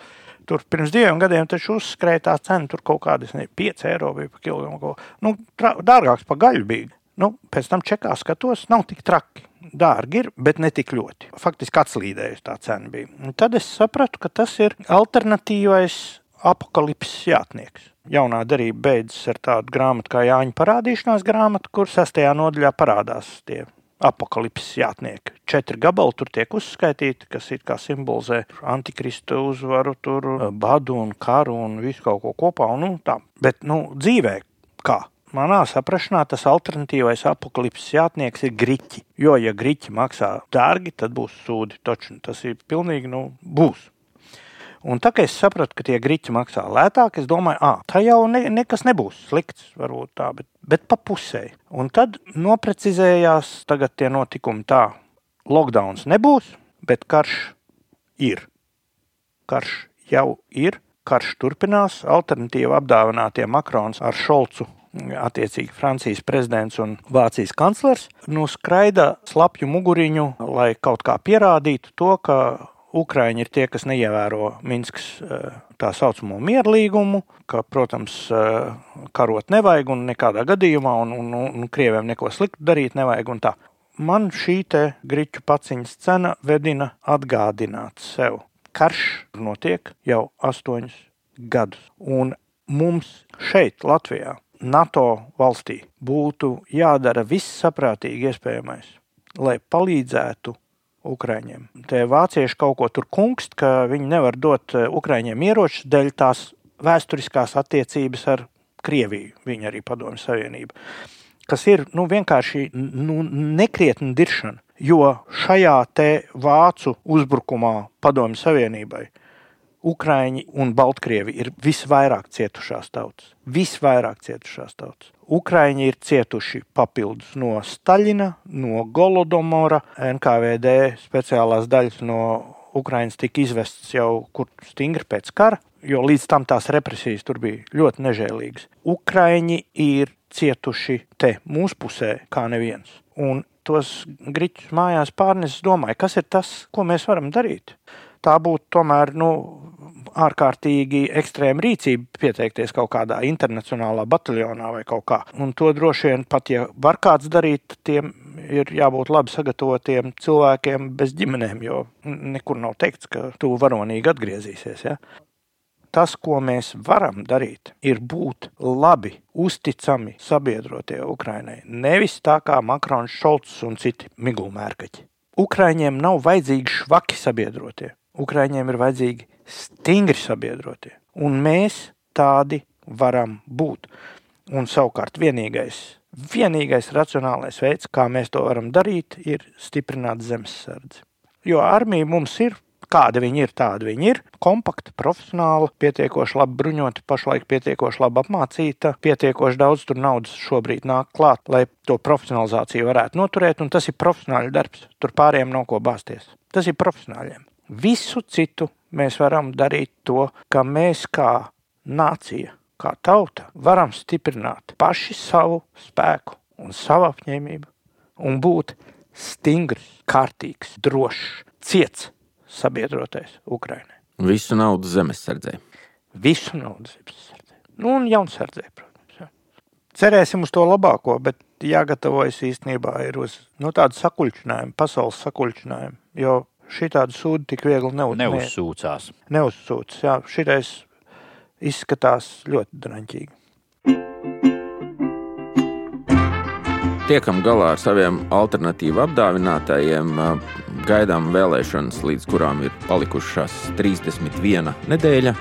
tur pirms diviem gadiem taču uzskrēja tā cena, tur kaut kādas 5 eiro bija par kilogramu. Nu, tra- dārgāks par gaļu bija. Nu, pēc tam čekā skatos, nav tik traki. Dārgi ir, bet ne tik ļoti. Faktiski atslīdējusi tā cena bija. Un tad es sapratu, ka tas ir alternatīvais apakalipses jātnieks. Jaunā darība beidzas ar tādu grāmatu kā Jāņa parādīšanās grāmata, kur sastajā nodaļā parādās tie apakalipses jātnieki. Četri gabali tur tiek uzskaitīti, kas it kā simbolizē antikristu uzvaru, tur, badu un karu un visu kaut ko kopā. Un, nu, tā. Bet nu, dzīvē kā? Manā saprāšanā tas alternatīvais apakalipses jātnieks ir griķi. Jo, ja griķi maksā dārgi, tad būs sūdi. Taču tas ir pilnīgi nu, būs. Un tā kā es sapratu, ka tie grīķi maksā lētāk, es domāju, ah, tā jau ne, nekas nebūs slikts, varbūt tā, bet, bet pa pusē. Un tad noprecizējās tagad tie notikumi tā. Lockdowns nebūs, bet karš ir. Karš jau ir, karš turpinās. Alternatīva apdāvinātie Makrons ar Šolcu attiecīgi Francijas prezidents un Vācijas kanclers, nu skraida slapju muguriņu, lai kaut kā pierādītu to, ka Ukrāņi ir tie, kas neievēro Minskas eh, tā saucamo mieru līgumu, ka, protams, eh, karot nevajag un nekādā gadījumā, un, un, un, Krieviem neko sliktu darīt nevajag. un tā. Man šī te grīķu paciņas cena vedina atgādināt sev. Karš notiek jau astoņus gadus, un mums šeit, Latvijā, NATO valstī, būtu jādara viss saprātīgi iespējamais, lai palīdzētu Ukrāņiem. Tie vācieši kaut ko tur kungst, ka viņi nevar dot eh, Ukrāņiem ieročus dēļ tās vēsturiskās attiecības ar Krieviju, viņa arī Padomju Savienība. Kas ir nu, vienkārši nu, nekrietna diršana, jo šajā te vācu uzbrukumā Padomju Savienībai Ukrāņi un Baltkrievi ir visvairāk cietušās tautas. Visvairāk cietušās tautas. Ukrāņi ir cietuši papildus no Staļina, no Golodomora, NKVD speciālās daļas no Ukraiņas tika izvestas jau kur stingri pēc kara, jo līdz tam tās represijas tur bija ļoti nežēlīgas. Ukrāņi ir cietuši te mūsu pusē kā neviens. Un tos griķus mājās pārnes, domāju, kas ir tas, ko mēs varam darīt. Tā būtu tomēr nu, ārkārtīgi ekstrēma rīcība pieteikties kaut kādā internacionālā bataljonā vai kaut kā. Un to droši vien pat, ja var kāds darīt, tiem ir jābūt labi sagatavotiem cilvēkiem bez ģimenēm, jo nekur nav teikts, ka tu varonīgi atgriezīsies. Ja? Tas, ko mēs varam darīt, ir būt labi, uzticami sabiedrotie Ukrainai. Nevis tā kā Makrons, Šolts un citi migulmērkaķi. Ukraiņiem nav vajadzīgi švaki sabiedrotie. Ukraiņiem ir vajadzīgi stingri sabiedrotie. Un mēs tādi varam būt. Un savukārt vienīgais, vienīgais racionālais veids, kā mēs to varam darīt, ir stiprināt zemesardzi. Jo armija mums ir, kāda viņi ir, tāda viņi ir. Kompakta, profesionāla, pietiekoši labi bruņota, pašlaik pietiekoši labi apmācīta, pietiekoši daudz tur naudas šobrīd nāk klāt, lai to profesionalizāciju varētu noturēt. Un tas ir profesionāļu darbs. Tur pārējiem nav ko bāzties. Tas ir profesionāļiem. Visu citu mēs varam darīt to, ka mēs kā nācija, kā tauta, varam stiprināt paši savu spēku un savu apņēmību un būt stingrs, kārtīgs, drošs, ciets sabiedrotais Ukrainai. Visu naudu zemesardzē. Visu naudu zemesardzē. Nu, un jaunsardzē, protams. Jā. Cerēsim uz to labāko, bet jāgatavojas īstenībā ir uz nu, tādu sakuļķinājumu, pasaules sakuļķinājumu. Jo šī tāda sūda tik viegli neuz, neuzsūcās. Ne, neuzsūcas. Jā, šitais izskatās ļoti draņķīgi. Tiekam galā ar saviem alternatīvu apdāvinātājiem. Gaidām vēlēšanas, līdz kurām ir palikušas 31 nedēļa,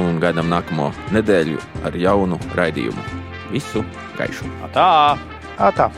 un gaidām nākamo nedēļu ar jaunu raidījumu. Visu gaišu! Tā! Tā!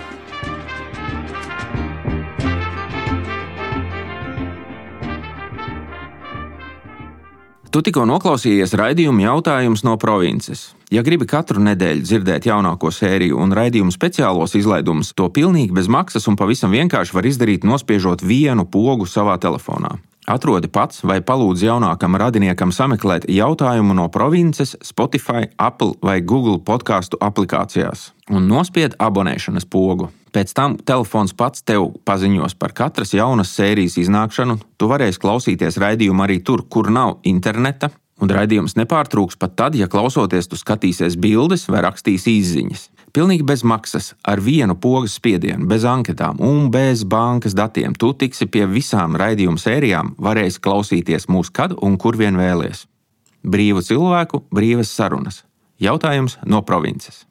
Tu tikko noklausījies raidījuma jautājums no provinces. Ja gribi katru nedēļu dzirdēt jaunāko sēriju un raidījumu speciālos izlaidumus, to pilnīgi bez maksas un pavisam vienkārši var izdarīt, nospiežot vienu pogu savā telefonā. Atrodi pats vai palūdz jaunākam radiniekam sameklēt jautājumu no provinces, Spotify, Apple vai Google podkāstu aplikācijās un nospied abonēšanas pogu. Pēc tam telefons pats tev paziņos par katras jaunas sērijas iznākšanu. Tu varēsi klausīties raidījumu arī tur, kur nav interneta, un raidījums nepārtrūks pat tad, ja klausoties, tu skatīsies bildes vai rakstīsi izziņas. Pilnīgi bez maksas, ar vienu pogas spiedienu, bez anketām un bez bankas datiem. Tu tiksi pie visām raidījuma sērijām, varēsi klausīties mūsu kad un kur vien vēlies. Brīvu cilvēku, brīvas sarunas. Jautājums no provinces.